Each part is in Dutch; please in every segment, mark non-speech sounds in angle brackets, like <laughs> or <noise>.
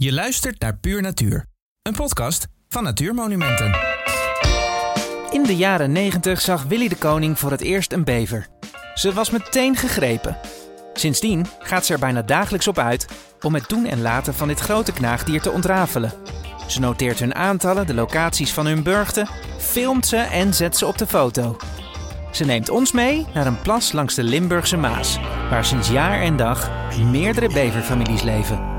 Je luistert naar Puur Natuur, een podcast van Natuurmonumenten. In de jaren 90 zag Willy de Koning voor het eerst een bever. Ze was meteen gegrepen. Sindsdien gaat ze er bijna dagelijks op uit om het doen en laten van dit grote knaagdier te ontrafelen. Ze noteert hun aantallen, de locaties van hun burchten, filmt ze en zet ze op de foto. Ze neemt ons mee naar een plas langs de Limburgse Maas, waar sinds jaar en dag meerdere beverfamilies leven.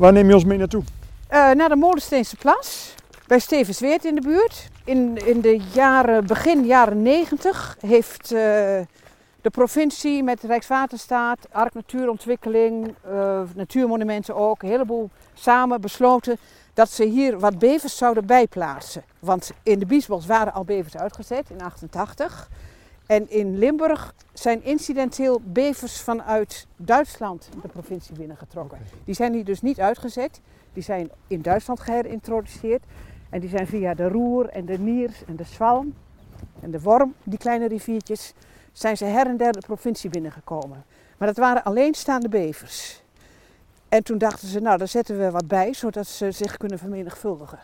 Waar neem je ons mee naartoe? Uh, naar de Molensteense Plas, bij Stevensweert in de buurt. In, in de jaren, begin jaren 90 heeft uh, de provincie met Rijkswaterstaat, Ark Natuurontwikkeling, uh, Natuurmonumenten ook, een heleboel samen besloten dat ze hier wat bevers zouden bijplaatsen. Want in de Biesbos waren al bevers uitgezet in 88. En in Limburg zijn incidenteel bevers vanuit Duitsland de provincie binnengetrokken. Die zijn hier dus niet uitgezet. Die zijn in Duitsland geherintroduceerd. En die zijn via de Roer en de Niers en de Zwalm en de Worm, die kleine riviertjes, zijn ze her en der de provincie binnengekomen. Maar dat waren alleenstaande bevers. En toen dachten ze, nou, daar zetten we wat bij, zodat ze zich kunnen vermenigvuldigen.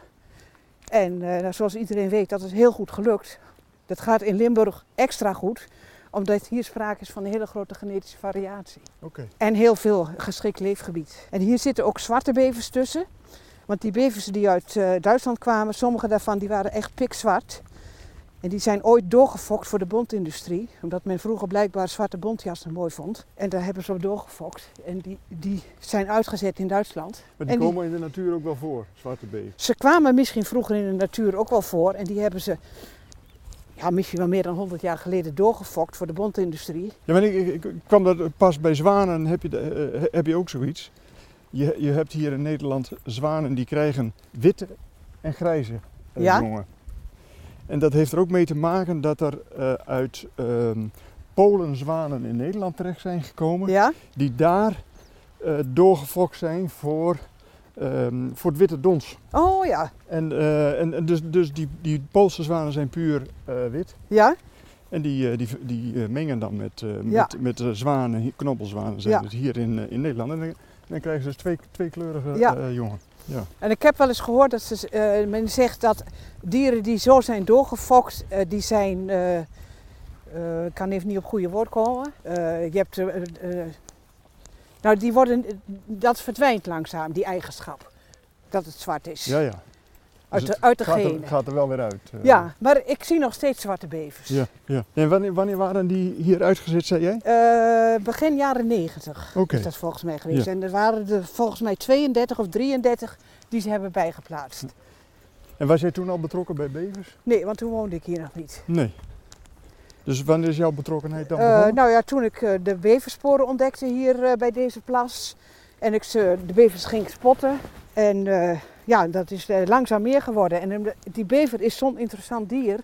En uh, zoals iedereen weet, dat is heel goed gelukt. Dat gaat in Limburg extra goed, omdat hier sprake is van een hele grote genetische variatie. Okay. En heel veel geschikt leefgebied. En hier zitten ook zwarte bevers tussen. Want die bevers die uit uh, Duitsland kwamen, sommige daarvan die waren echt pikzwart. En die zijn ooit doorgefokt voor de bondindustrie. Omdat men vroeger blijkbaar zwarte bontjassen mooi vond. En daar hebben ze op doorgefokt. En die, die zijn uitgezet in Duitsland. Maar die komen in de natuur ook wel voor, zwarte bevers? Ze kwamen misschien vroeger in de natuur ook wel voor. En die hebben ze ja, misschien wel meer dan 100 jaar geleden doorgefokt voor de bondindustrie. Ja, maar ik, ik, kwam dat pas bij zwanen, heb je, uh, heb je ook zoiets. Je, je hebt hier in Nederland zwanen die krijgen witte en grijze uh, ja? jongen. En dat heeft er ook mee te maken dat er uh, uit Polen zwanen in Nederland terecht zijn gekomen. Ja? Die daar doorgefokt zijn voor Um, voor het witte dons. Oh ja. En, uh, en, en, dus, dus die, die Poolse zwanen zijn puur uh, wit. Ja. En die, uh, die, die mengen dan met, ja. met, met zwanen, knobbelzwanen zijn ja. dus hier in, in Nederland. En dan, dan krijgen ze dus twee, tweekleurige ja. jongen. Ja. En ik heb wel eens gehoord dat ze, men zegt dat dieren die zo zijn doorgefokt, die zijn, ik kan even niet op goede woord komen. je hebt nou, die worden, dat verdwijnt langzaam, die eigenschap. Dat het zwart is. Ja, ja. Uit Dus de, uit de gaat, genen. er, gaat er wel weer uit. Uh. Ja, maar ik zie nog steeds zwarte bevers. Ja, ja. En wanneer, wanneer waren die hier uitgezet, zei jij? Uh, begin jaren 90 okay. is dat volgens mij geweest. Ja. En er waren er volgens mij 32 of 33 die ze hebben bijgeplaatst. En was jij toen al betrokken bij bevers? Nee, want toen woonde ik hier nog niet. Nee. Dus wanneer is jouw betrokkenheid dan uh, begonnen? nou ja, toen ik uh, de beversporen ontdekte hier uh, bij deze plas. En ik ze, de bevers ging spotten. En ja, dat is langzaam meer geworden. En die bever is zo'n interessant dier.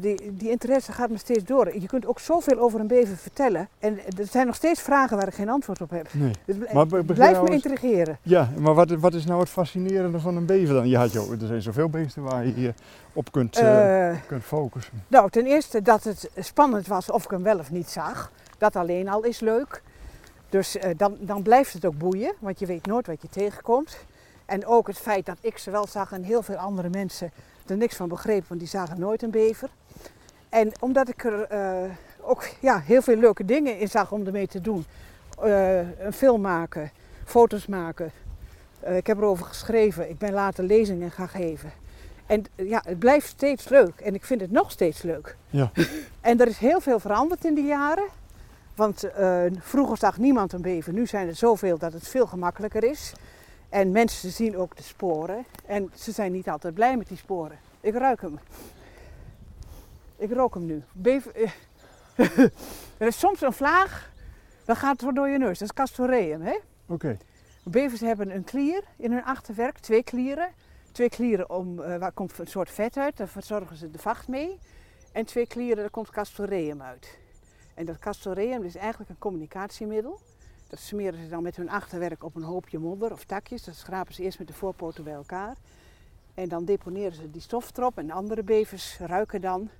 Die, die interesse gaat me steeds door. Je kunt ook zoveel over een bever vertellen. En er zijn nog steeds vragen waar ik geen antwoord op heb. Nee. Dus maar blijft nou me intrigeren. Ja, maar wat, wat is nou het fascinerende van een bever dan? Joh, er zijn zoveel beesten waar je hier op kunt, uh, kunt focussen. Nou, ten eerste dat het spannend was of ik hem wel of niet zag. Dat alleen al is leuk. Dus uh, dan, dan blijft het ook boeien, want je weet nooit wat je tegenkomt. En ook het feit dat ik ze wel zag en heel veel andere mensen er niks van begrepen, want die zagen nooit een bever. En omdat ik er uh, ook ja, heel veel leuke dingen in zag om ermee te doen. Uh, een film maken, foto's maken. ik heb erover geschreven, ik ben later lezingen gaan geven. En ja, het blijft steeds leuk. En ik vind het nog steeds leuk. Ja. <laughs> En er is heel veel veranderd in die jaren. Want vroeger zag niemand een bever. Nu zijn er zoveel dat het veel gemakkelijker is. En mensen zien ook de sporen. En ze zijn niet altijd blij met die sporen. Ik ruik hem. Ik rook hem nu. Bever, <laughs> er is soms een vlaag, dan gaat het door je neus. Dat is castoreum, hè? Oké. Okay. Bevers hebben een klier in hun achterwerk, twee klieren. Twee klieren om, uh, waar komt een soort vet uit, daar verzorgen ze de vacht mee. En twee klieren, daar komt castoreum uit. En dat castoreum is eigenlijk een communicatiemiddel. Dat smeren ze dan met hun achterwerk op een hoopje modder of takjes. Dat schrapen ze eerst met de voorpoten bij elkaar. En dan deponeren ze die stof erop. En andere bevers ruiken dan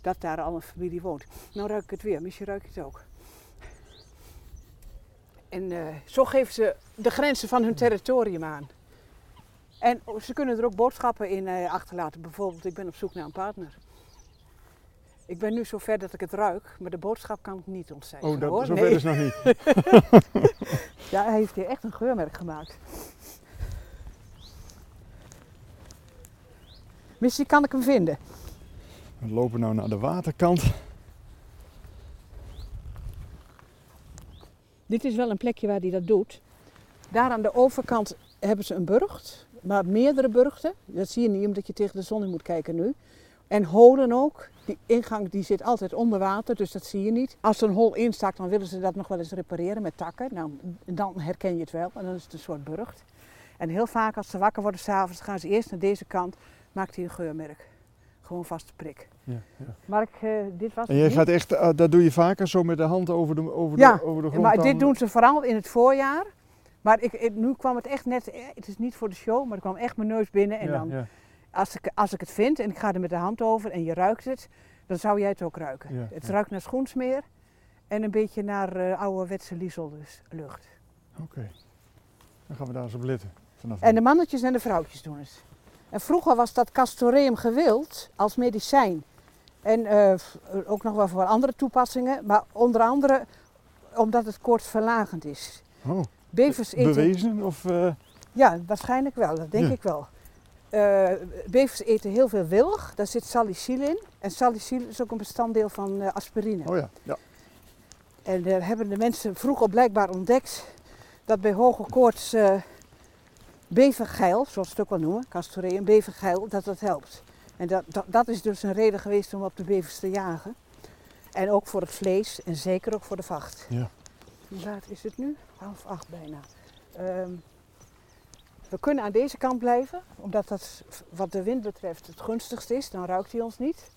dat daar al een familie woont. Nou ruik ik het weer, misschien ruik je het ook. En uh, zo geven ze de grenzen van hun territorium aan. En ze kunnen er ook boodschappen in uh, achterlaten. Bijvoorbeeld, ik ben op zoek naar een partner. Ik ben nu zo ver dat ik het ruik, maar de boodschap kan ik niet ontcijferen. Oh, dat, hoor. zover Nee. is nog niet. <laughs> Ja, hij heeft hier echt een geurmerk gemaakt. Misschien kan ik hem vinden. We lopen nou naar de waterkant. Dit is wel een plekje waar hij dat doet. Daar aan de overkant hebben ze een burcht, maar meerdere burchten. Dat zie je niet omdat je tegen de zon in moet kijken nu. En holen ook. Die ingang die zit altijd onder water, dus dat zie je niet. Als er een hol instakt, dan willen ze dat nog wel eens repareren met takken. Nou, dan herken je het wel en dan is het een soort burcht. En heel vaak als ze wakker worden s'avonds, gaan ze eerst naar deze kant, maakt hij een geurmerk. Gewoon vaste prik. Ja, ja. Maar ik, eh, dit was En jij gaat echt, eh, dat doe je vaker zo met de hand over de, over Ja, de, over de grond. Maar dit doen ze vooral in het voorjaar. Maar ik, ik- nu kwam het echt net, eh, het is niet voor de show, maar er kwam echt mijn neus binnen. En Ja, dan, Als, ik, als ik het vind en ik ga er met de hand over en je ruikt het, dan zou jij het ook ruiken. Ja, het ja. ruikt naar schoensmeer en een beetje naar eh ouderwetse dus, lucht. Oké. Dan gaan we daar eens op letten. Vanaf En de mannetjes en de vrouwtjes doen het. En vroeger was dat castoreum gewild als medicijn. En eh, f- ook nog wel voor andere toepassingen, maar onder andere omdat het koortsverlagend is. oh, Bevers eten bewezen of... eh, Ja, waarschijnlijk wel, dat denk Ja. ik wel. Eh, bevers eten heel veel wilg, daar zit salicyle in. En salicyle is ook een bestanddeel van eh, aspirine. oh ja, ja. En daar hebben de mensen vroeger blijkbaar ontdekt dat bij hoge koorts eh bevergeil, zoals ze het ook wel noemen, castoreum, bevergeil, dat dat helpt. En dat, dat, dat is dus een reden geweest om op de bevers te jagen. En ook voor het vlees en zeker ook voor de vacht. Ja. Hoe laat is het nu? Half acht bijna. Ehm, we kunnen aan deze kant blijven, omdat dat wat de wind betreft het gunstigst is. Dan ruikt hij ons niet.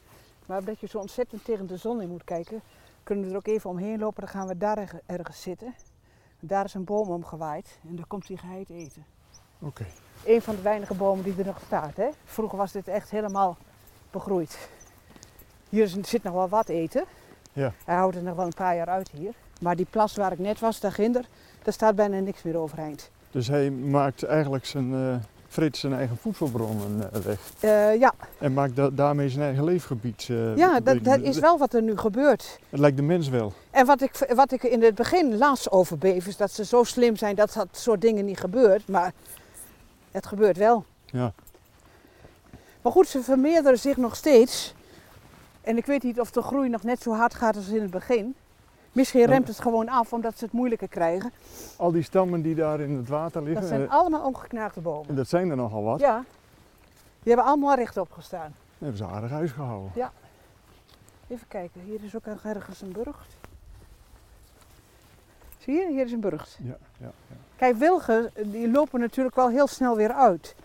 Maar omdat je zo ontzettend tegen de zon in moet kijken, kunnen we er ook even omheen lopen. Dan gaan we daar erg- ergens zitten. Daar is een boom omgewaaid en daar komt hij geheid eten. Oké. Een van de weinige bomen die er nog staat. Hè? Vroeger was dit echt helemaal begroeid. Hier zit nog wel wat eten. Ja. Hij houdt er nog wel een paar jaar uit hier. Maar die plas waar ik net was, daarginder, daar staat bijna niks meer overeind. Dus hij maakt eigenlijk zijn, eh vreet zijn eigen voedselbronnen eh, weg. Eh, ja, En maakt da- daarmee zijn eigen leefgebied. eh, ja dat, dat is wel wat er nu gebeurt. Het lijkt de mens wel. En wat ik, wat ik in het begin las over bevers, dat ze zo slim zijn dat dat soort dingen niet gebeurt. Maar het gebeurt wel. Ja. Maar goed, ze vermeerderen zich nog steeds. En ik weet niet of de groei nog net zo hard gaat als in het begin. Misschien remt het gewoon af omdat ze het moeilijker krijgen. Al die stammen die daar in het water liggen, Dat zijn eh, allemaal ongeknaagde bomen. en dat zijn er nogal wat, Ja, die hebben allemaal rechtop gestaan. hebben ze aardig uitgehouden. Even kijken, hier is ook ergens een burcht. Zie je, hier is een burcht. Ja, ja, ja. Kijk, wilgen die lopen natuurlijk wel heel snel weer uit.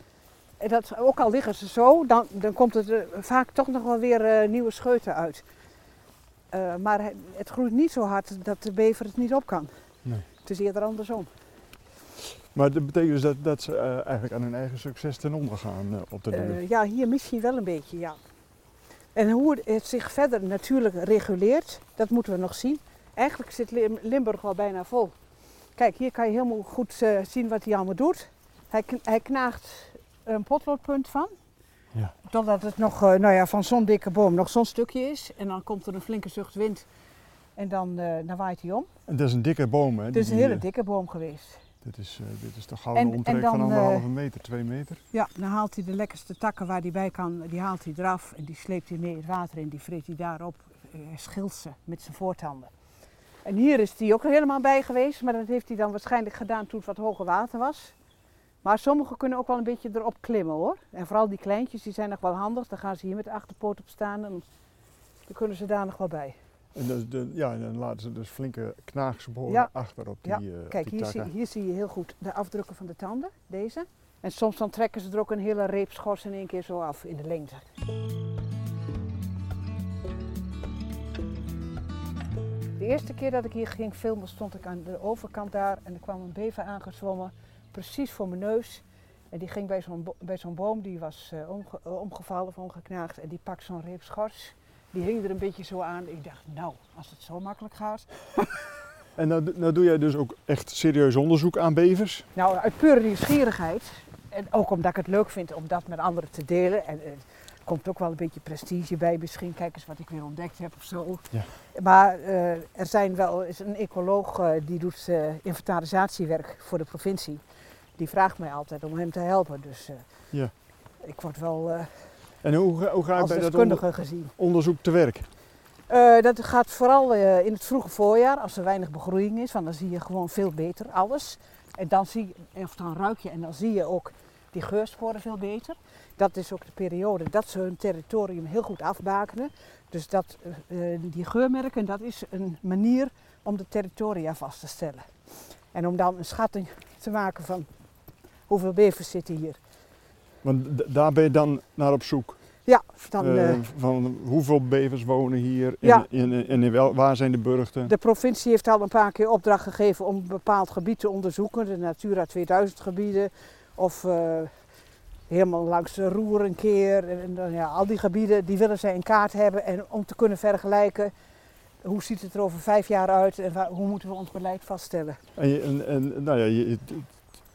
En dat, ook al liggen ze zo, dan, dan komt het er vaak toch nog wel weer eh, nieuwe scheuten uit. Eh, maar het, groeit niet zo hard dat de bever het niet op kan. Nee. Het is eerder andersom. Maar dat betekent dus dat, dat ze eh, eigenlijk aan hun eigen succes ten onder gaan eh, op de duur. Ja, hier misschien wel een beetje, ja. En hoe het zich verder natuurlijk reguleert, dat moeten we nog zien. Eigenlijk zit Lim- Limburg wel bijna vol. Kijk, hier kan je helemaal goed zien wat hij allemaal doet. Hij, hij knaagt een potloodpunt van. Ja. Totdat het nog eh, nou ja, van zo'n dikke boom nog zo'n stukje is. En dan komt er een flinke zucht wind. En dan, eh, dan waait hij om. En dat is een dikke boom, hè? Het is een hele eh, dikke boom geweest. Dit is, eh, dit is toch gauw En- een en omtrek dan, van anderhalve meter, twee meter. Ja, dan haalt hij de lekkerste takken waar hij bij kan, die haalt hij eraf en die sleept hij mee het water in. Die vreet hij daarop, hij schilt ze met zijn voortanden. En hier is hij ook helemaal bij geweest, maar dat heeft hij dan waarschijnlijk gedaan toen het wat hoger water was. Maar sommigen kunnen ook wel een beetje erop klimmen hoor. En vooral die kleintjes, die zijn nog wel handig. Dan gaan ze hier met de achterpoot op staan en dan kunnen ze daar nog wel bij. En dus de, ja, en dan laten ze dus flinke knaagsporen Ja. achter op die, Ja, eh, Kijk, die hier zie, hier zie je heel goed de afdrukken van de tanden, deze. En soms dan trekken ze er ook een hele reep schors in één keer zo af in de lengte. De eerste keer dat ik hier ging filmen stond ik aan de overkant daar en er kwam een bever aangezwommen, precies voor mijn neus. En die ging bij zo'n bo- bij zo'n boom, die was eh, omge- eh, omgevallen of omgeknaagd en die pakt zo'n reep schors. Die hing er een beetje zo aan. Ik dacht, nou, als het zo makkelijk gaat. <laughs> En nou, nou doe jij dus ook echt serieus onderzoek aan bevers? Nou, uit pure nieuwsgierigheid. En ook omdat ik het leuk vind om dat met anderen te delen. En, er komt ook wel een beetje prestige bij misschien. Kijk eens wat ik weer ontdekt heb of zo. Ja. Maar eh, er zijn wel, is een ecoloog uh, die doet uh, inventarisatiewerk voor de provincie. Die vraagt mij altijd om hem te helpen. Dus ja. ik word wel en hoe, hoe ga je bij dat onder, gezien. onderzoek te werk? Uh, dat gaat vooral uh, in het vroege voorjaar, als er weinig begroeiing is, want dan zie je gewoon veel beter alles. En dan zie je, of dan ruik je en dan zie je ook die geursporen veel beter. Dat is ook de periode dat ze hun territorium heel goed afbakenen. Dus dat, uh, die geurmerken, dat is een manier om de territoria vast te stellen. En om dan een schatting te maken van hoeveel bevers zitten hier. Want daar ben je dan naar op zoek? Ja, dan, uh, van hoeveel bevers wonen hier en, ja. in, in, wel, waar zijn de burchten? De provincie heeft al een paar keer opdracht gegeven om een bepaald gebied te onderzoeken, de Natura 2000 gebieden of uh, helemaal langs de Roer een keer. En, en, ja, al die gebieden die willen zij in kaart hebben en om te kunnen vergelijken hoe ziet het er over vijf jaar uit en waar, hoe moeten we ons beleid vaststellen. En, en, en nou ja, je,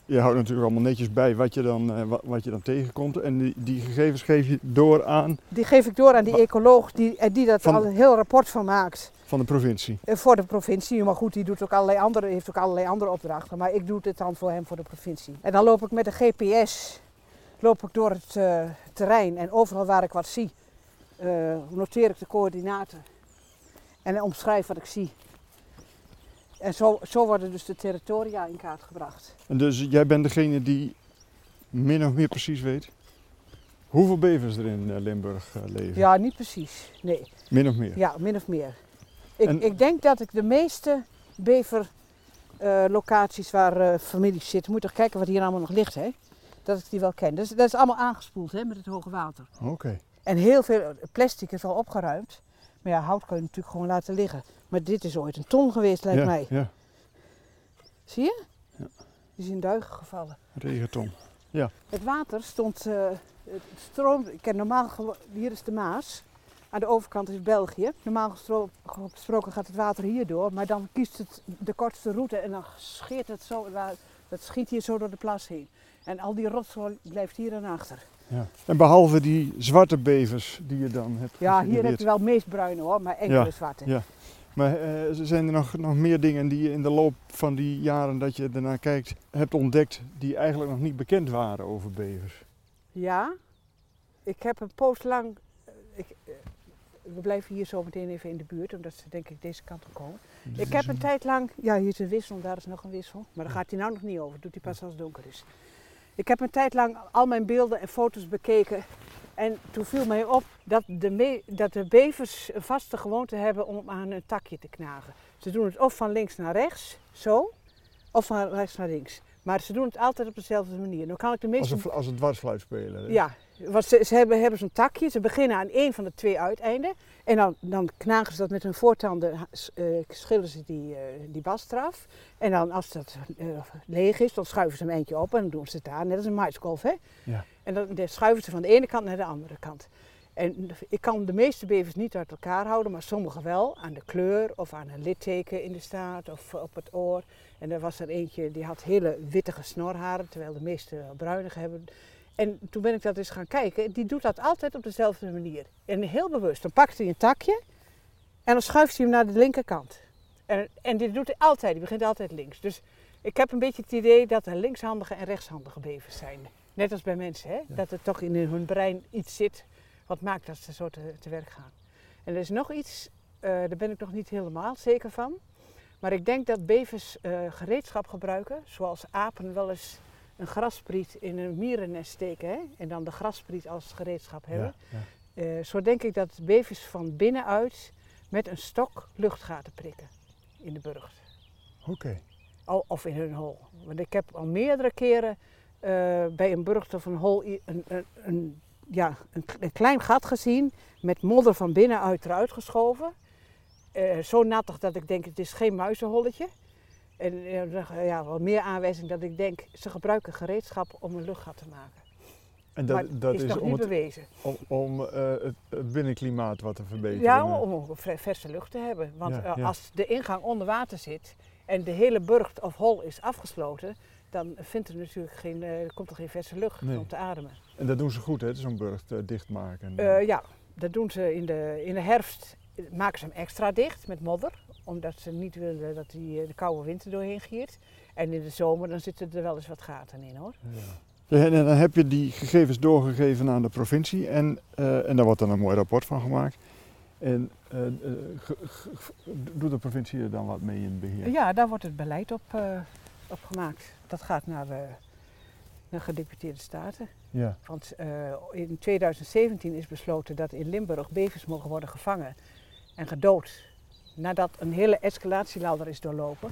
je houdt natuurlijk allemaal netjes bij wat je dan, uh, wat je dan tegenkomt. En die, die, gegevens geef je door aan... Die geef ik door aan die ecoloog die, die dat al een heel rapport van maakt. Van de provincie? Uh, voor de provincie, maar goed, die doet ook allerlei andere, heeft ook allerlei andere opdrachten. Maar ik doe het dan voor hem voor de provincie. En dan loop ik met de GPS loop ik door het uh, terrein en overal waar ik wat zie, noteer ik de coördinaten. En omschrijf wat ik zie. En zo, zo worden dus de territoria in kaart gebracht. En dus jij bent degene die min of meer precies weet hoeveel bevers er in eh, Limburg eh, leven? Ja, niet precies, nee. Min of meer? Ja, min of meer. Ik, ik denk dat ik de meeste beverlocaties uh, waar uh, families zitten, moet toch kijken wat hier allemaal nog ligt, hè? Dat ik die wel ken. Dus, dat is allemaal aangespoeld hè, met het hoge water. Oké. En heel veel plastic is al opgeruimd. Maar ja, hout kun je natuurlijk gewoon laten liggen. Maar dit is ooit een ton geweest, lijkt ja, mij. Ja. Zie je? Ja. Die is in duigen gevallen. Regenton. Ja. Het water stond, uh, het ik ken normaal, hier is de Maas. Aan de overkant is België. Normaal gesproken gaat het water hier door, maar dan kiest het de kortste route en dan scheert het zo, dat schiet hier zo door de plas heen. En al die rotzooi blijft hier en achter. Ja. En behalve die zwarte bevers die je dan hebt Ja, hier heb je wel meest bruine hoor, maar enkele ja, zwarte. Ja. Maar uh, zijn er nog, nog meer dingen die je in de loop van die jaren dat je ernaar kijkt hebt ontdekt die eigenlijk nog niet bekend waren over bevers? Ja, ik heb een poos lang. Ik, uh, we blijven hier zo meteen even in de buurt, omdat ze denk ik deze kant op komen. Dus ik heb een tijd lang. Ja, hier is een wissel, daar is nog een wissel. Maar daar gaat hij nou nog niet over, doet hij pas als het donker is. Ik heb een tijd lang al mijn beelden en foto's bekeken. En toen viel mij op dat de, dat de bevers een vaste gewoonte hebben om aan een takje te knagen. Ze doen het of van links naar rechts, zo, of van rechts naar links. Maar ze doen het altijd op dezelfde manier. Dan kan ik de meeste... Als een, als een dwarsfluit spelen. Hè? Ja, want ze, ze, hebben, hebben zo'n takje. Ze beginnen aan één van de twee uiteinden. En dan, dan knagen ze dat met hun voortanden, uh, schillen ze die, uh, die bast eraf. En dan als dat uh, leeg is, dan schuiven ze hem eentje op en dan doen ze het daar. Net als een maiskolf, hè? Ja. En dan, dan schuiven ze van de ene kant naar de andere kant. En ik kan de meeste bevers niet uit elkaar houden, maar sommige wel. Aan de kleur of aan een litteken in de staart of op het oor. En er was er eentje die had hele wittige snorharen, terwijl de meeste bruinige hebben. En toen ben ik dat eens gaan kijken. Die doet dat altijd op dezelfde manier. En heel bewust. Dan pakt hij een takje en dan schuift hij hem naar de linkerkant. En, en dit doet hij altijd. Die begint altijd links. Dus ik heb een beetje het idee dat er linkshandige en rechtshandige bevers zijn. Net als bij mensen, hè? Ja. dat er toch in hun brein iets zit wat maakt dat ze zo te, te werk gaan. En er is nog iets, uh, daar ben ik nog niet helemaal zeker van. Maar ik denk dat bevers uh, gereedschap gebruiken, zoals apen wel eens een grasspriet in een mierennest steken hè? en dan de grasspriet als gereedschap hebben. Ja, ja. Uh, zo denk ik dat bevers van binnenuit met een stok luchtgaten prikken in de burcht. Oké. Okay. Of in hun hol. Want ik heb al meerdere keren uh, bij een burcht of een hol een, een, een, ja, een, een, klein gat gezien met modder van binnenuit eruit geschoven. Uh, zo nattig dat ik denk het is geen muizenholletje. En uh, ja, wel meer aanwijzing dat ik denk ze gebruiken gereedschap om een luchtgat te maken. En dat, maar dat is, is nog om niet het, bewezen. om, om uh, het, binnenklimaat wat te verbeteren. Ja, om, om verse lucht te hebben. Want Ja, ja. als de ingang onder water zit en de hele burcht of hol is afgesloten, dan vindt er natuurlijk geen, uh, komt er geen verse lucht om te ademen. En dat doen ze goed, hè, zo'n burcht uh, dichtmaken? ja, dat doen ze in de, in de herfst. Maken ze hem extra dicht met modder, omdat ze niet willen dat die, de koude winter doorheen giert. En in de zomer dan zitten er wel eens wat gaten in hoor. Ja. En dan heb je die gegevens doorgegeven aan de provincie en, uh, en daar wordt dan een mooi rapport van gemaakt. En uh, doet de provincie er dan wat mee in beheer? Ja, daar wordt het beleid op, uh, op gemaakt. Dat gaat naar de gedeputeerde staten. Ja. Want in 2017 is besloten dat in Limburg bevers mogen worden gevangen en gedood nadat een hele escalatieladder is doorlopen.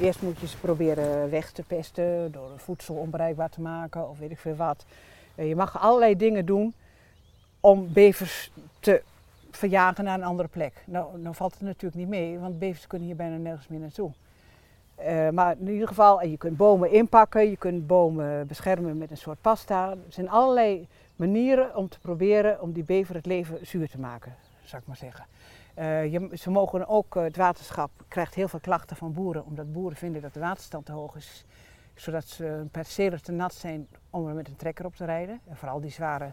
Eerst moet je ze proberen weg te pesten door voedsel onbereikbaar te maken of weet ik veel wat. Je mag allerlei dingen doen om bevers te verjagen naar een andere plek. Nou, nou valt het natuurlijk niet mee, want bevers kunnen hier bijna nergens meer naartoe. Uh, maar in ieder geval, je kunt bomen inpakken, je kunt bomen beschermen met een soort pasta. Er zijn allerlei manieren om te proberen om die bever het leven zuur te maken, zou ik maar zeggen. Uh, je, ze mogen ook, uh, het waterschap krijgt heel veel klachten van boeren, omdat boeren vinden dat de waterstand te hoog is. Zodat ze percelen te nat zijn om er met een trekker op te rijden. En vooral die zware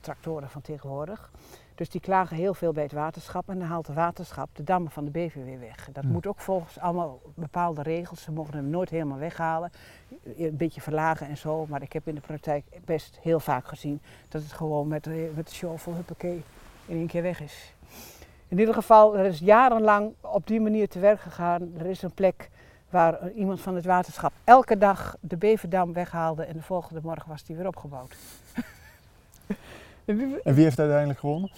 tractoren van tegenwoordig. Dus die klagen heel veel bij het waterschap en dan haalt het waterschap de dammen van de bever weer weg. Dat moet ook volgens allemaal bepaalde regels. Ze mogen hem nooit helemaal weghalen, een beetje verlagen en zo. Maar ik heb in de praktijk best heel vaak gezien dat het gewoon met, met de shovel, huppakee, in één keer weg is. In ieder geval, er is jarenlang op die manier te werk gegaan. Er is een plek waar iemand van het waterschap elke dag de beverdam weghaalde en de volgende morgen was die weer opgebouwd. en wie heeft uiteindelijk gewonnen?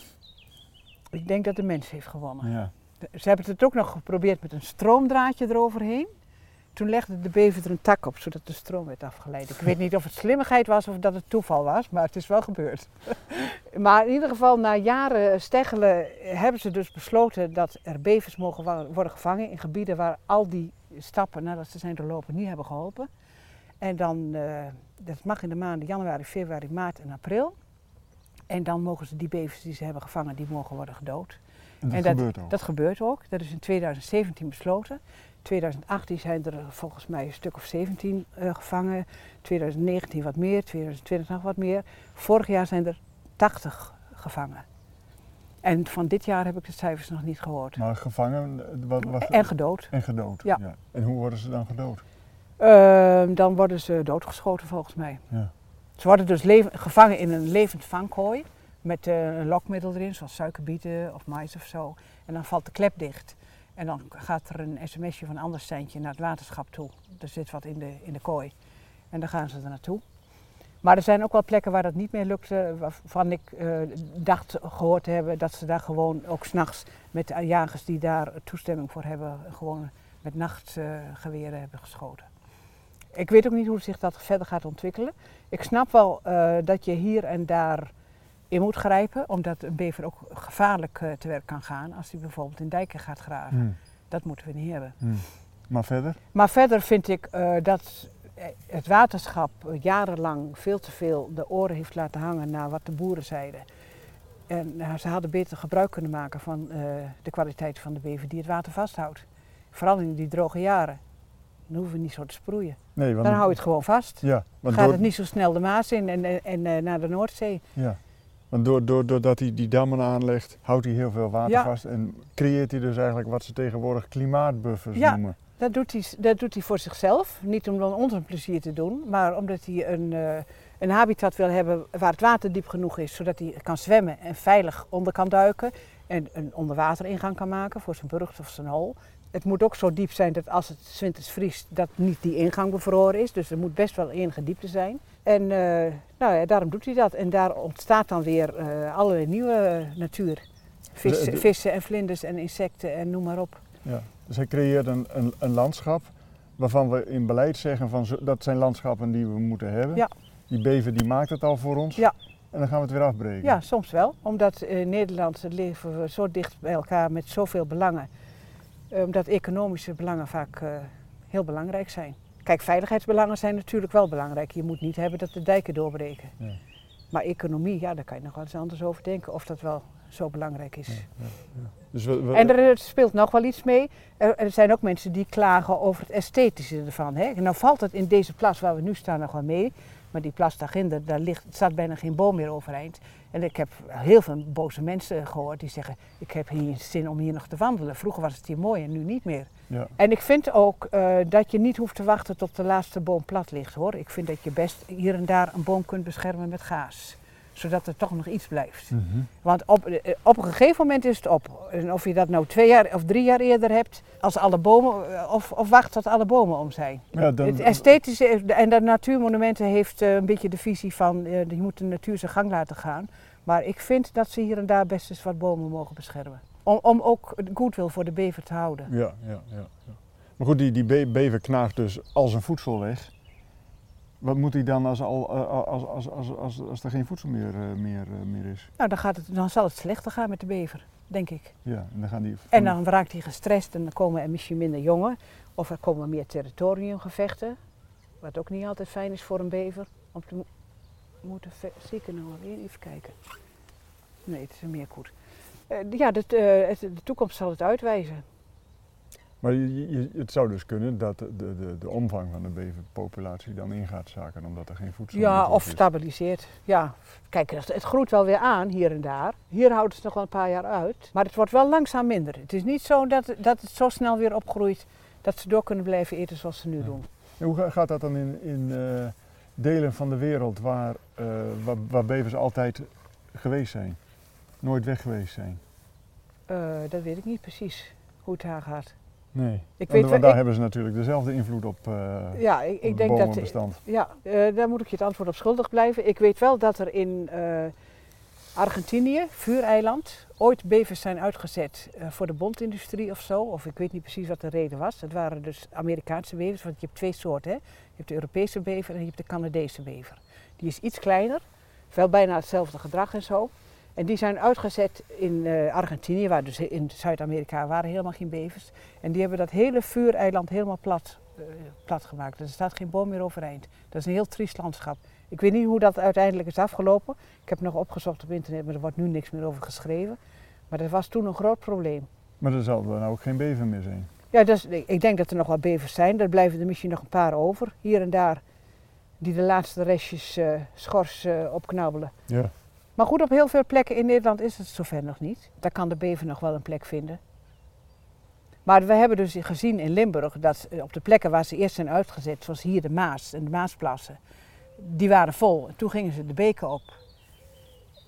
Ik denk dat de mens heeft gewonnen. Ja. Ze hebben het ook nog geprobeerd met een stroomdraadje eroverheen. Toen legde de bever er een tak op, zodat de stroom werd afgeleid. Ik weet niet of het slimmigheid was of dat het toeval was, maar het is wel gebeurd. <laughs> maar in ieder geval, na jaren steggelen hebben ze dus besloten dat er bevers mogen worden gevangen in gebieden waar al die stappen nadat ze zijn doorlopen niet hebben geholpen. En dan, uh, dat mag in de maanden januari, februari, maart en april. En dan mogen ze die bevers die ze hebben gevangen, die mogen worden gedood. En dat, gebeurt ook? Dat gebeurt ook. Dat is in 2017 besloten. 2018 zijn er volgens mij een stuk of 17 uh, gevangen. 2019 wat meer, 2020 nog wat meer. Vorig jaar zijn er 80 gevangen. En van dit jaar heb ik de cijfers nog niet gehoord. Maar gevangen? Wat, wat, en gedood. En gedood, ja. ja. En hoe worden ze dan gedood? Uh, dan worden ze doodgeschoten volgens mij. Ja. Ze worden dus gevangen in een levend vangkooi met uh, een lokmiddel erin, zoals suikerbieten of mais of zo. En dan valt de klep dicht. En dan gaat er een sms'je van ander standje naar het waterschap toe. Er zit wat in de, in de kooi. En dan gaan ze er naartoe. Maar er zijn ook wel plekken waar dat niet meer lukte, waarvan ik uh, dacht gehoord te hebben dat ze daar gewoon ook s'nachts met de jagers die daar toestemming voor hebben, gewoon met nachtgeweren uh, hebben geschoten. Ik weet ook niet hoe zich dat verder gaat ontwikkelen. Ik snap wel dat je hier en daar in moet grijpen, omdat een bever ook gevaarlijk uh, te werk kan gaan als hij bijvoorbeeld in dijken gaat graven. Hmm. Dat moeten we niet hebben. Hmm. Maar verder? Maar verder vind ik uh, dat het waterschap jarenlang veel te veel de oren heeft laten hangen naar wat de boeren zeiden. En ze hadden beter gebruik kunnen maken van de kwaliteit van de bever die het water vasthoudt. Vooral in die droge jaren. Dan hoeven we niet zo te sproeien. Nee, want... Dan hou je het gewoon vast. Ja, want Gaat het niet zo snel de Maas in en, en, en naar de Noordzee. Ja. Want door, door, doordat hij die dammen aanlegt, houdt hij heel veel water vast en creëert hij dus eigenlijk wat ze tegenwoordig klimaatbuffers ja, noemen. Dat doet, hij, dat doet hij voor zichzelf. Niet om dan ons een plezier te doen, maar omdat hij een, uh, een habitat wil hebben waar het water diep genoeg is, zodat hij kan zwemmen en veilig onder kan duiken. En een onderwateringang kan maken voor zijn burcht of zijn hol. Het moet ook zo diep zijn dat als het winters vriest, dat niet die ingang bevroren is. Dus er moet best wel enige diepte zijn. En uh, nou ja, daarom doet hij dat. En daar ontstaat dan weer uh, allerlei nieuwe natuur. Vissen, vissen en vlinders en insecten en noem maar op. Ja, dus hij creëert een, een, een landschap waarvan we in beleid zeggen van dat zijn landschappen die we moeten hebben. Ja. Die bever die maakt het al voor ons. Ja. En dan gaan we het weer afbreken. Ja, soms wel. Omdat in Nederland leven we zo dicht bij elkaar met zoveel belangen. Omdat economische belangen vaak uh, heel belangrijk zijn. Kijk, veiligheidsbelangen zijn natuurlijk wel belangrijk. Je moet niet hebben dat de dijken doorbreken. Maar economie, ja, daar kan je nog wel eens anders over denken. Of dat wel zo belangrijk is. Ja, dus we, en er speelt nog wel iets mee. Er, er, zijn ook mensen die klagen over het esthetische ervan. Hè? En nou valt het in deze plaats waar we nu staan nog wel mee. Maar die plas daarginder, daar ligt, staat bijna geen boom meer overeind. En ik heb heel veel boze mensen gehoord die zeggen, ik heb hier zin om hier nog te wandelen. Vroeger was het hier mooi en nu niet meer. Ja. En ik vind ook uh, dat je niet hoeft te wachten tot de laatste boom plat ligt hoor. Ik vind dat je best hier en daar een boom kunt beschermen met gaas zodat er toch nog iets blijft. Mhm. Want op, eh, op een gegeven moment is het op. En of je dat nou twee jaar of drie jaar eerder hebt, als alle bomen, eh, of, of wacht tot alle bomen om zijn. Ja, dan, het esthetische en de natuurmonumenten heeft uh, een beetje de visie van uh, je moet de natuur zijn gang laten gaan. Maar ik vind dat ze hier en daar best eens wat bomen mogen beschermen. Om, om ook goodwill voor de bever te houden. Ja, ja, ja. ja. Maar goed, die, die bever knaagt dus al zijn voedsel weg. Wat moet hij dan als, al, eh, als, als, als, als, als er geen voedsel meer, eh, meer, eh, meer is? Nou, dan, gaat het, dan zal het slechter gaan met de bever, denk ik. Ja, en dan, gaan die en dan raakt hij gestrest en dan komen er misschien minder jongen. Of er komen meer territoriumgevechten. Wat ook niet altijd fijn is voor een bever. Om te moeten zie ik er nou even kijken. Nee, het is meer goed. Ja, de, de toekomst zal het uitwijzen. Maar je, het zou dus kunnen dat de, de, de omvang van de beverpopulatie dan in gaat zaken omdat er geen voedsel ja, meer is. Ja, of stabiliseert. Ja, kijk, het, groeit wel weer aan hier en daar. Hier houdt het nog wel een paar jaar uit. Maar het wordt wel langzaam minder. Het is niet zo dat, dat het zo snel weer opgroeit dat ze door kunnen blijven eten zoals ze nu doen. hoe gaat dat dan in, in uh, delen van de wereld waar, uh, waar, waar, bevers altijd geweest zijn? Nooit weg geweest zijn? Uh, dat weet ik niet precies hoe het daar gaat. Nee, ik weet, want daar hebben ze natuurlijk dezelfde invloed op uh, ja, ik, ik denk bomenbestand. Dat, ja, uh, daar moet ik je het antwoord op schuldig blijven. Ik weet wel dat er in uh, Argentinië, vuureiland, ooit bevers zijn uitgezet voor de bondindustrie of zo. Of ik weet niet precies wat de reden was. Het waren dus Amerikaanse bevers, want je hebt twee soorten. Hè? Je hebt de Europese bever en je hebt de Canadese bever. Die is iets kleiner, wel bijna hetzelfde gedrag en zo. En die zijn uitgezet in uh, Argentinië, waar dus in Zuid-Amerika waren helemaal geen bevers. En die hebben dat hele vuureiland helemaal plat, uh, plat gemaakt. er staat geen boom meer overeind. Dat is een heel triest landschap. Ik weet niet hoe dat uiteindelijk is afgelopen. Ik heb nog opgezocht op internet, maar er wordt nu niks meer over geschreven. Maar dat was toen een groot probleem. Maar er zal dan ook geen bever meer zijn? Ja, dus, ik denk dat er nog wel bevers zijn. Er blijven er misschien nog een paar over, hier en daar, die de laatste restjes uh, schors opknabbelen. Ja. Maar goed, op heel veel plekken in Nederland is het zover nog niet. Daar kan de bever nog wel een plek vinden. Maar we hebben dus gezien in Limburg dat op de plekken waar ze eerst zijn uitgezet, zoals hier de Maas en de Maasplassen, die waren vol. En toen gingen ze de beken op.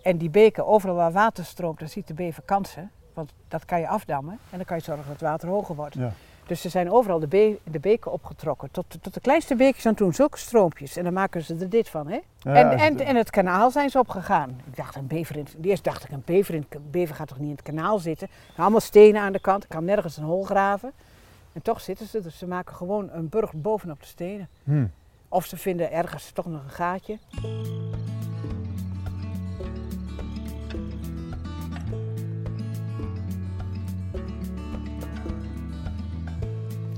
En die beken, overal waar water stroomt, daar ziet de bever kansen. Want dat kan je afdammen en dan kan je zorgen dat het water hoger wordt. Ja. Dus ze zijn overal de, de beken opgetrokken. Tot, tot de kleinste beekjes aan toen, zulke stroompjes. En dan maken ze er dit van. Hè? en, en, en het kanaal zijn ze opgegaan. Ik dacht, een bever in, eerst dacht ik, een bever, in, bever gaat toch niet in het kanaal zitten? Allemaal stenen aan de kant, ik kan nergens een hol graven. En toch zitten ze, dus ze maken gewoon een burg bovenop de stenen. Hmm. Of ze vinden ergens toch nog een gaatje.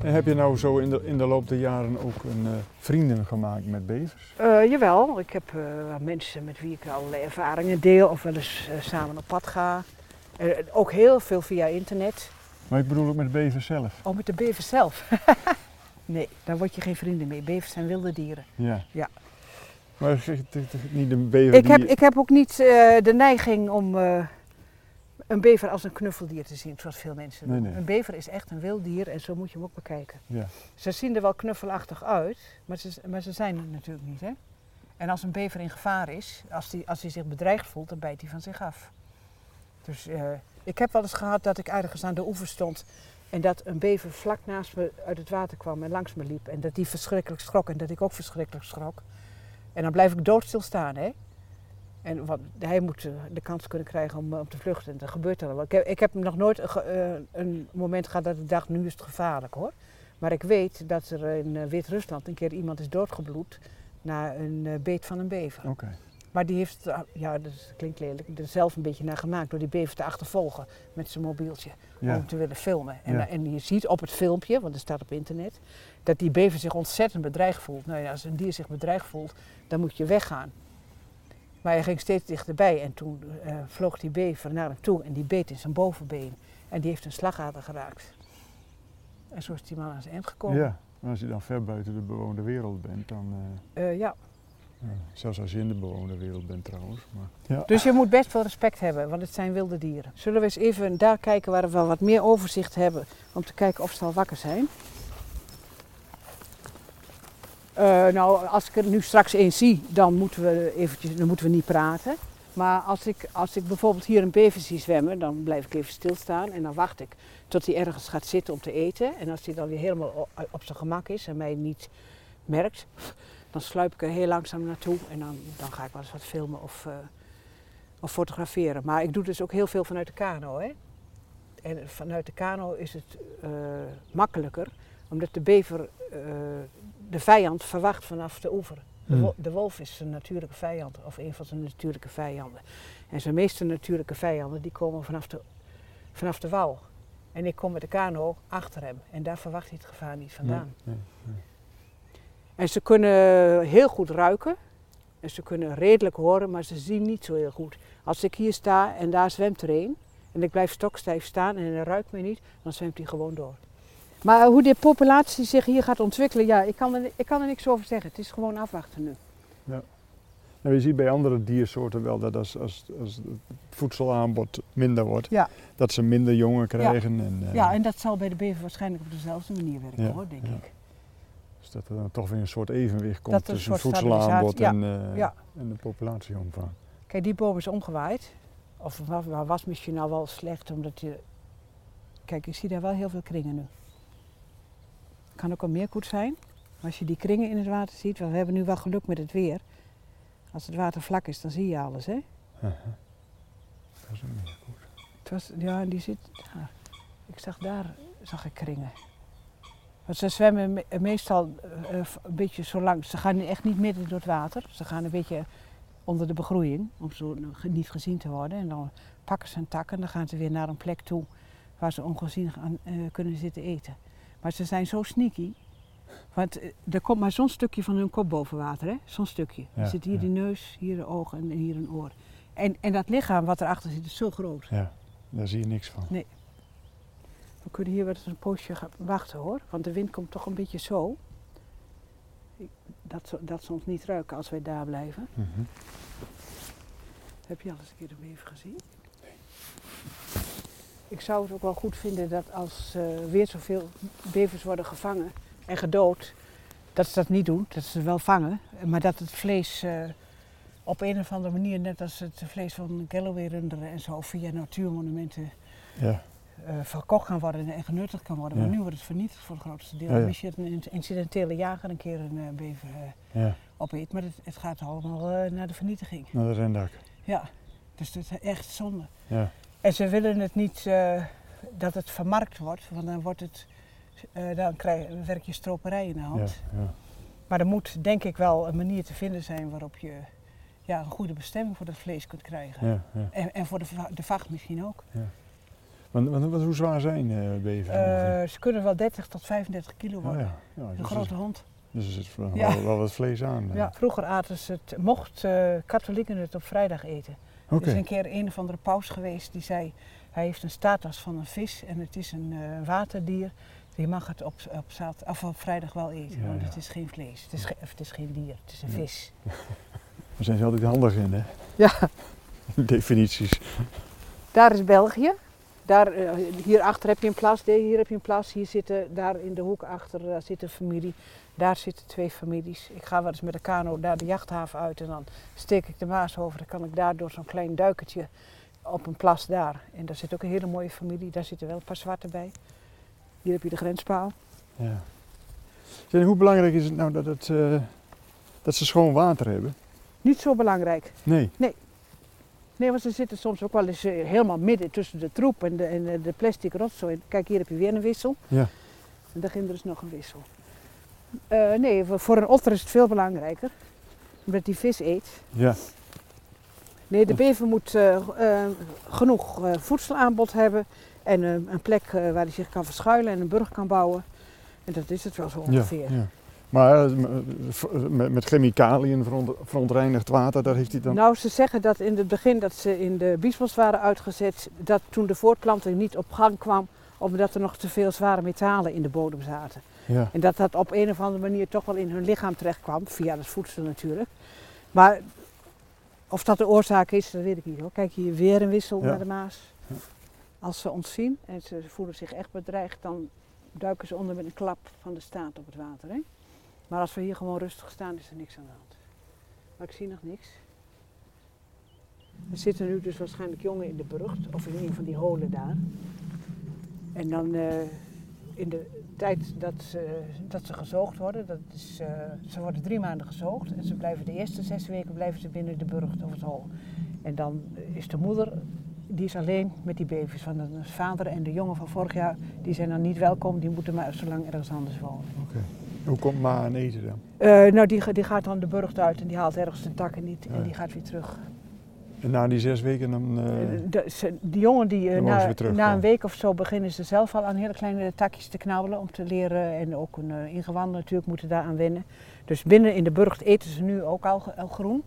En heb je nou zo in de, in de loop der jaren ook een, uh, vrienden gemaakt met bevers? Uh, jawel, ik heb uh, mensen met wie ik allerlei ervaringen deel of wel eens samen op pad ga. ook heel veel via internet. Maar ik bedoel ook met de bevers zelf? Oh, met de bevers zelf? <laughs> nee, daar word je geen vrienden mee. Bevers zijn wilde dieren. Ja. ja. Maar niet een bever ik heb, ik heb ook niet de neiging om een bever als een knuffeldier te zien, zoals veel mensen doen. Een bever is echt een wild dier en zo moet je hem ook bekijken. Ja. Ze zien er wel knuffelachtig uit, maar ze, maar ze zijn het natuurlijk niet. Hè? En als een bever in gevaar is, als hij als zich bedreigd voelt, dan bijt hij van zich af. Dus uh, ik heb wel eens gehad dat ik ergens aan de oever stond en dat een bever vlak naast me uit het water kwam en langs me liep. En dat die verschrikkelijk schrok en dat ik ook verschrikkelijk schrok. En dan blijf ik doodstil staan, hè. En wat, hij moet eh, de kans kunnen krijgen om, om te vluchten. En dat gebeurt er wel. Ik heb, ik heb nog nooit uh, een moment gehad dat ik dacht, nu is het gevaarlijk hoor. Maar ik weet dat er in Wit-Rusland een keer iemand is doodgebloed na een beet van een bever. Okay. Maar die heeft, ja dat klinkt lelijk, er zelf een beetje naar gemaakt door die bever te achtervolgen met zijn mobieltje. Om te willen filmen. En, ja. en je ziet op het filmpje, want het staat op internet, dat die bever zich ontzettend bedreigd voelt. Nou ja, als een dier zich bedreigd voelt, dan moet je weggaan. Maar hij ging steeds dichterbij en toen uh, vloog die bever naar hem toe en die beet in zijn bovenbeen. En die heeft een slagader geraakt. En zo is die man aan zijn eind gekomen. Ja, maar als je dan ver buiten de bewoonde wereld bent, dan... Uh, ja. ja. Zelfs als je in de bewoonde wereld bent trouwens. Maar, ja. Dus je moet best wel respect hebben, want het zijn wilde dieren. Zullen we eens even daar kijken waar we wel wat meer overzicht hebben, om te kijken of ze al wakker zijn? Uh, nou, als ik er nu straks één zie, dan moeten we eventjes, dan moeten we niet praten. Maar als ik, als ik bijvoorbeeld hier een bever zie zwemmen, dan blijf ik even stilstaan en dan wacht ik tot hij ergens gaat zitten om te eten. En als hij dan weer helemaal op zijn gemak is en mij niet merkt, dan sluip ik er heel langzaam naartoe en dan, dan ga ik wel eens wat filmen of, uh, of fotograferen. Maar ik doe dus ook heel veel vanuit de kano. Hè? En vanuit de kano is het makkelijker, omdat de bever de vijand verwacht vanaf de oever. De, de, wolf is zijn natuurlijke vijand, of een van zijn natuurlijke vijanden. En zijn meeste natuurlijke vijanden die komen vanaf de, vanaf de wal. En ik kom met de kano achter hem en daar verwacht hij het gevaar niet vandaan. Nee, nee, nee. En ze kunnen heel goed ruiken en ze kunnen redelijk horen, maar ze zien niet zo heel goed. Als ik hier sta en daar zwemt er een en ik blijf stokstijf staan en hij ruikt me niet, dan zwemt hij gewoon door. Maar hoe de populatie zich hier gaat ontwikkelen, ja, ik kan er, ik kan er niks over zeggen. Het is gewoon afwachten nu. Ja. Nou, je ziet bij andere diersoorten wel dat als, als, als het voedselaanbod minder wordt, ja. dat ze minder jongen krijgen. Ja. En, uh, ja, en dat zal bij de bever waarschijnlijk op dezelfde manier werken hoor, denk ik. Dus dat er dan toch weer een soort evenwicht komt tussen het voedselaanbod en, uh, en de populatieomvang. Kijk, die boom is omgewaaid. Of was misschien nou wel slecht, omdat je... Kijk, ik zie daar wel heel veel kringen nu kan ook een meerkoet zijn. Als je die kringen in het water ziet, want we hebben nu wel geluk met het weer. Als het water vlak is, dan zie je alles, hè? -huh. Dat is een meerkoet. Het was, ja, die zit... ik zag daar, zag ik kringen. Want ze zwemmen meestal uh, een beetje zo lang. Ze gaan echt niet midden door het water. Ze gaan een beetje onder de begroeiing, om zo niet gezien te worden. En dan pakken ze een tak en dan gaan ze weer naar een plek toe waar ze ongezien gaan, uh, kunnen zitten eten. Maar ze zijn zo sneaky. Want eh, er komt maar zo'n stukje van hun kop boven water, hè? Zo'n stukje. er zit hier ja. de neus, hier de ogen en hier een oor. En, en dat lichaam wat erachter zit is zo groot. Ja, daar zie je niks van. Nee. We kunnen hier wel eens een poosje wachten hoor, want de wind komt toch een beetje zo. Dat, dat ze ons niet ruiken als wij daar blijven. Mm -hmm. Heb je al eens een keer de beef gezien? Ik zou het ook wel goed vinden dat als uh, weer zoveel bevers worden gevangen en gedood, dat ze dat niet doen, dat ze wel vangen, maar dat het vlees uh, op een of andere manier, net als het vlees van Galloway-runderen en zo, via natuurmonumenten ja. uh, verkocht kan worden en genuttigd kan worden. Ja. Maar nu wordt het vernietigd voor het grootste deel. Ja, ja. Misschien een incidentele jager een keer een bever opeet, maar het, het, gaat allemaal naar de vernietiging. Naar de rendak. Ja, dus dat is echt zonde. Ja. En ze willen het niet uh, dat het vermarkt wordt, want dan, wordt het, uh, dan krijg, werk je stroperij in de hand. Ja, ja. Maar er moet denk ik wel een manier te vinden zijn waarop je ja, een goede bestemming voor dat vlees kunt krijgen. Ja. En, en voor de, de vacht misschien ook. Ja. Want, want, hoe zwaar zijn uh, bevers? Uh, ze kunnen wel 30 tot 35 kilo worden. Oh ja. Ja, een grote hond. Dus er zit wel, ja. wel, wat vlees aan. Ja, vroeger aten ze het, mocht uh, katholieken het op vrijdag eten. Okay. Er is een keer een of andere paus geweest die zei, hij heeft een status van een vis en het is een uh, waterdier. Je mag het op, op, zaterdag, of op vrijdag wel eten, ja, want ja. het is geen vlees. Het is, ge, het is geen dier, het is een vis. <laughs> Daar zijn ze altijd handig in, hè? Ja. <laughs> Definities. Daar is België. Daar, uh, hierachter heb je een plas, hier heb je een plas. Hier zitten, daar in de hoek achter uh, zit een familie. Daar zitten twee families. Ik ga wel eens met de kano daar de jachthaven uit en dan steek ik de Maas over. Dan kan ik daar door zo'n klein duikertje op een plas daar. En daar zit ook een hele mooie familie. Daar zitten wel een paar zwarte bij. Hier heb je de grenspaal. Ja. Zeg, hoe belangrijk is het nou dat, het, uh, dat ze schoon water hebben? Niet zo belangrijk. Nee? Nee. Nee, want ze zitten soms ook wel eens uh, helemaal midden tussen de troep en de, en de plastic rotzooi. Kijk, hier heb je weer een wissel. Ja. En daar ging er dus nog een wissel. Uh, nee, voor een otter is het veel belangrijker. Omdat die vis eet. Ja. Nee, de bever moet uh, uh, genoeg voedselaanbod hebben. En een plek waar hij zich kan verschuilen en een burg kan bouwen. En dat is het wel zo ongeveer. Ja, ja. Maar met, met chemicaliën verontreinigd water, daar heeft hij dan... Nou, ze zeggen dat in het begin dat ze in de biesbos waren uitgezet, dat toen de voortplanting niet op gang kwam, omdat er nog te veel zware metalen in de bodem zaten. Ja. En dat dat op een of andere manier toch wel in hun lichaam terecht kwam, via het voedsel natuurlijk. Maar of dat de oorzaak is, dat weet ik niet hoor. Kijk hier weer een wissel naar de Maas. Ja. Als ze ons zien en ze voelen zich echt bedreigd, dan duiken ze onder met een klap van de staat op het water. Hè? Maar als we hier gewoon rustig staan, is er niks aan de hand. Maar ik zie nog niks. Er zitten nu dus waarschijnlijk jongen in de burcht, of in een van die holen daar. En dan uh, in de tijd dat ze, dat ze gezoogd worden, dat is, uh, ze worden drie maanden gezoogd en ze blijven de eerste zes weken blijven ze binnen de burcht of het hol. En dan is de moeder, die is alleen met die baby's. Van de vader en de jongen van vorig jaar, die zijn dan niet welkom, die moeten maar zo lang ergens anders wonen. Oké. Hoe komt Ma aan eten dan? Uh, nou, die, die gaat dan de burcht uit en die haalt ergens de takken niet en die gaat weer terug. En na die zes weken dan... Uh, de, die jongen die uh, na, na, een week of zo beginnen ze zelf al aan hele kleine takjes te knabbelen om te leren. En ook een uh, ingewanden natuurlijk moeten daar aan wennen. Dus binnen in de burcht eten ze nu ook al, al groen.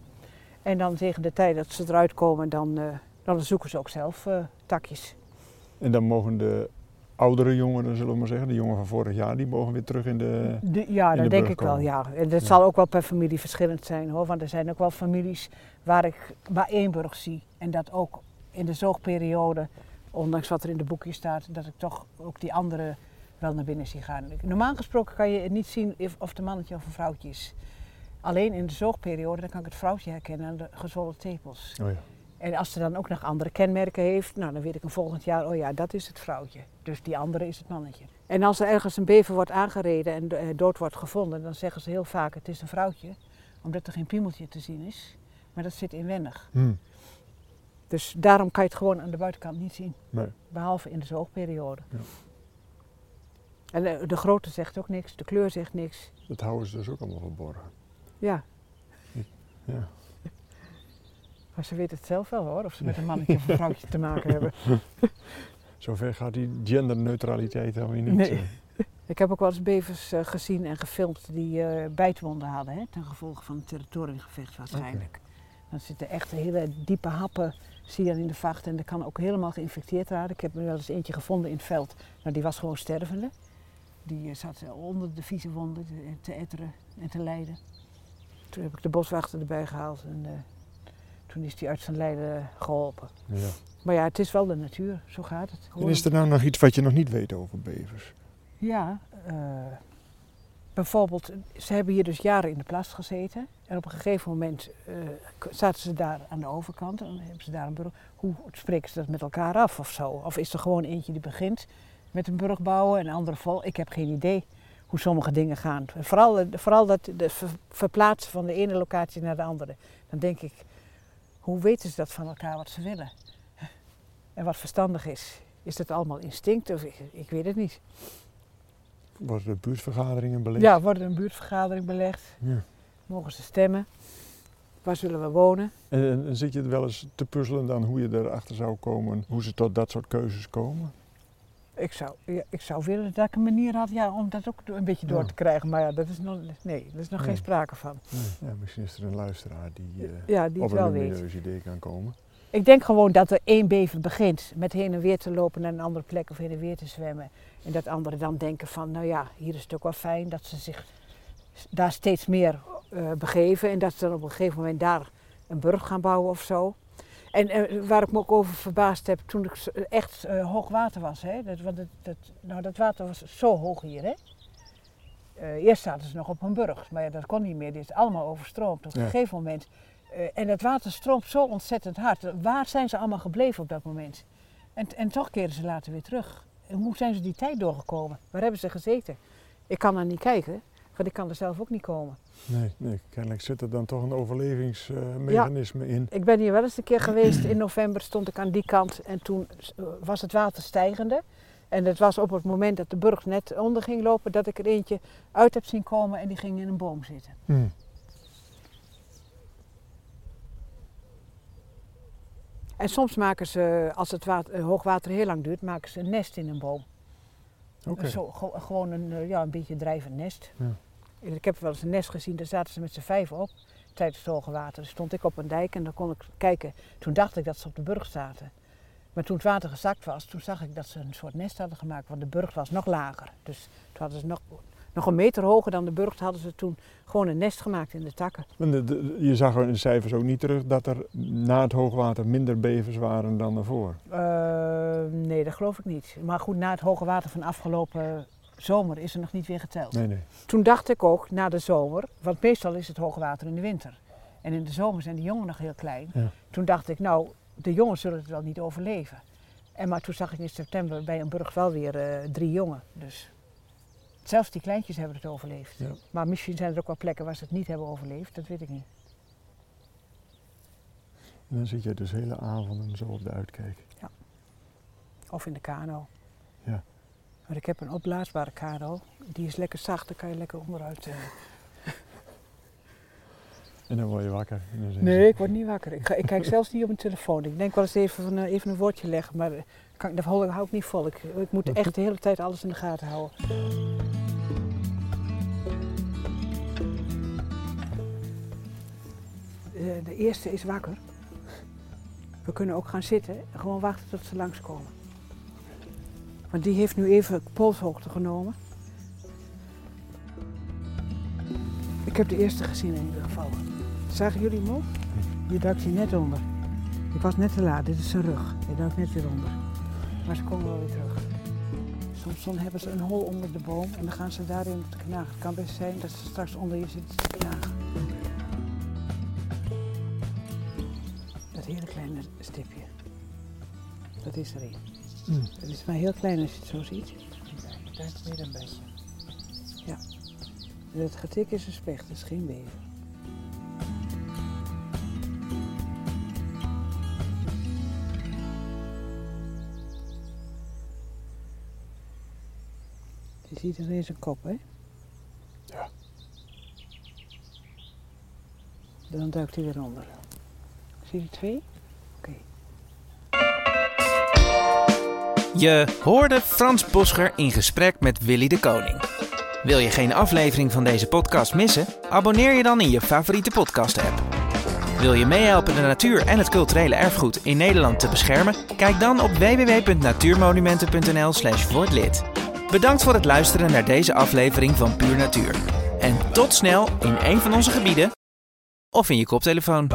En dan tegen de tijd dat ze eruit komen, dan, dan zoeken ze ook zelf takjes. En dan mogen de oudere jongeren, zullen we maar zeggen, de jongen van vorig jaar, die mogen weer terug in de. de ja, dat denk ik wel, ja. En dat zal ook wel per familie verschillend zijn hoor. Want er zijn ook wel families waar ik maar één burg zie. En dat ook in de zoogperiode, ondanks wat er in de boekje staat, dat ik toch ook die andere wel naar binnen zie gaan. Normaal gesproken kan je niet zien of het een mannetje of een vrouwtje is. Alleen in de zoogperiode dan kan ik het vrouwtje herkennen aan de gezwollen tepels. Oh ja. En als ze dan ook nog andere kenmerken heeft, nou, dan weet ik een volgend jaar, oh ja, dat is het vrouwtje. Dus die andere is het mannetje. En als er ergens een bever wordt aangereden en eh, dood wordt gevonden, dan zeggen ze heel vaak het is een vrouwtje, omdat er geen piemeltje te zien is. Maar dat zit inwendig. Hmm. Dus daarom kan je het gewoon aan de buitenkant niet zien. Nee. Behalve in de zoogperiode. Ja. En de, eh, de grootte zegt ook niks, de kleur zegt niks. Dat houden ze dus ook allemaal verborgen. Ja. Ja. Maar ze weten het zelf wel hoor, of ze met een <laughs> mannetje of een vrouwtje te maken hebben. <laughs> Zover gaat die genderneutraliteit dan weer niet. Nee. <laughs> Ik heb ook wel eens bevers uh, gezien en gefilmd die uh, bijtwonden hadden, hè, ten gevolge van het territoriumgevecht waarschijnlijk. Dan zitten echt hele diepe happen, zie je dan in de vacht en dat kan ook helemaal geïnfecteerd raken. Ik heb er wel eens eentje gevonden in het veld, nou die was gewoon stervende. Die uh, zat onder de vieze wonden te, te etteren en te lijden. Toen heb ik de boswachter erbij gehaald en toen is hij uit zijn lijden geholpen. Ja. Maar ja, het is wel de natuur, zo gaat het. En is er nou nog iets wat je nog niet weet over bevers? Ja, uh, bijvoorbeeld, ze hebben hier dus jaren in de plas gezeten. En op een gegeven moment uh, zaten ze daar aan de overkant en hebben ze daar een burg. Hoe spreken ze dat met elkaar af of zo? Of is er gewoon eentje die begint met een burg bouwen en een andere vol? Ik heb geen idee hoe sommige dingen gaan. Vooral, vooral dat de verplaatsen van de ene locatie naar de andere. Dan denk ik, hoe weten ze dat van elkaar wat ze willen? En wat verstandig is? Is dat allemaal instinct of ik, ik weet het niet. Worden er buurtvergaderingen belegd? Ja, worden een buurtvergadering belegd. Ja. Mogen ze stemmen? Waar zullen we wonen? En, en, zit je er wel eens te puzzelen dan hoe je erachter zou komen, hoe ze tot dat soort keuzes komen? Ik zou, ik zou willen dat ik een manier had ja, om dat ook een beetje door te krijgen. Maar ja, dat is nog, nee, er is nog geen sprake van. Ja, misschien is er een luisteraar die, uh, ja, die op een lumineus idee kan komen. Ik denk gewoon dat er één bever begint met heen en weer te lopen naar een andere plek of heen en weer te zwemmen. En dat anderen dan denken van, nou ja, hier is het ook wel fijn dat ze zich daar steeds meer uh, begeven. En dat ze dan op een gegeven moment daar een burg gaan bouwen of zo. En uh, waar ik me ook over verbaasd heb, toen ik echt uh, hoog water was. Hè? Dat, dat, dat, nou, dat water was zo hoog hier. Hè? Uh, eerst zaten ze nog op een burg, maar ja, dat kon niet meer. Dit is allemaal overstroomd op een gegeven moment. en het water stroomt zo ontzettend hard. Waar zijn ze allemaal gebleven op dat moment? En, en toch keren ze later weer terug. En hoe zijn ze die tijd doorgekomen? Waar hebben ze gezeten? Ik kan er niet kijken, want ik kan er zelf ook niet komen. Nee, nee, kennelijk zit er dan toch een overlevingsmechanisme in. Ik ben hier wel eens een keer geweest. In november stond ik aan die kant en toen was het water stijgende. En het was op het moment dat de burg net onder ging lopen dat ik er eentje uit heb zien komen en die ging in een boom zitten. Hmm. En soms maken ze, als het water, hoogwater heel lang duurt, maken ze een nest in een boom. Okay. Zo, gewoon een, ja, een beetje drijvend nest. Ja. Ik heb wel eens een nest gezien, daar zaten ze met z'n vijf op tijdens het hoge water. Dan stond ik op een dijk en dan kon ik kijken. Toen dacht ik dat ze op de burg zaten. Maar toen het water gezakt was, toen zag ik dat ze een soort nest hadden gemaakt, want de burg was nog lager. Dus toen hadden ze nog, nog een meter hoger dan de burg, hadden ze toen gewoon een nest gemaakt in de takken. je zag in de cijfers ook niet terug dat er na het hoogwater minder bevers waren dan ervoor? Uh, nee, dat geloof ik niet. Maar goed, na het hoge water van afgelopen zomer is er nog niet weer geteld. Nee, nee. Toen dacht ik ook, na de zomer, want meestal is het hoogwater in de winter. En in de zomer zijn de jongen nog heel klein. Ja. Toen dacht ik, nou, de jongens zullen het wel niet overleven. En maar toen zag ik in september bij een burg wel weer uh, drie jongen. Dus zelfs die kleintjes hebben het overleefd. Ja. Maar misschien zijn er ook wel plekken waar ze het niet hebben overleefd, dat weet ik niet. En dan zit je dus hele avonden zo op de uitkijk. Ja. Of in de kano. Ja. Maar ik heb een opblaasbare kano. Die is lekker zacht, daar kan je lekker onderuit. Uh... En dan word je wakker. Nee, ik word niet wakker. Ik, ga, ik, kijk zelfs niet op mijn telefoon. Ik denk wel eens even, van, even een woordje leggen, maar kan, dat hou, hou ik niet vol. Ik, ik moet echt de hele tijd alles in de gaten houden. De, de eerste is wakker. We kunnen ook gaan zitten en gewoon wachten tot ze langskomen. Want die heeft nu even polshoogte genomen. Ik heb de eerste gezien in ieder geval. Zagen jullie hem ook? Die duikt hier net onder. Ik was net te laat, dit is zijn rug. Hij duikt net weer onder. Maar ze komen wel weer terug. Soms hebben ze een hol onder de boom en dan gaan ze daarin te knagen. Het kan best zijn dat ze straks onder je zitten te knagen. Dat hele kleine stipje. Dat is erin. Mm. Het is maar heel klein als je het zo ziet. Daar weer een beetje. Ja. Het getik is een specht, het is geen bever. Je ziet er in zijn kop, hè? Ja. Dan duikt hij weer onder. Zie je twee? Je hoorde Frans Boscher in gesprek met Willy de Koning. Wil je geen aflevering van deze podcast missen? Abonneer je dan in je favoriete podcast-app. Wil je meehelpen de natuur en het culturele erfgoed in Nederland te beschermen? Kijk dan op www.natuurmonumenten.nl/slash lid. Bedankt voor het luisteren naar deze aflevering van Puur Natuur. En tot snel in een van onze gebieden of in je koptelefoon.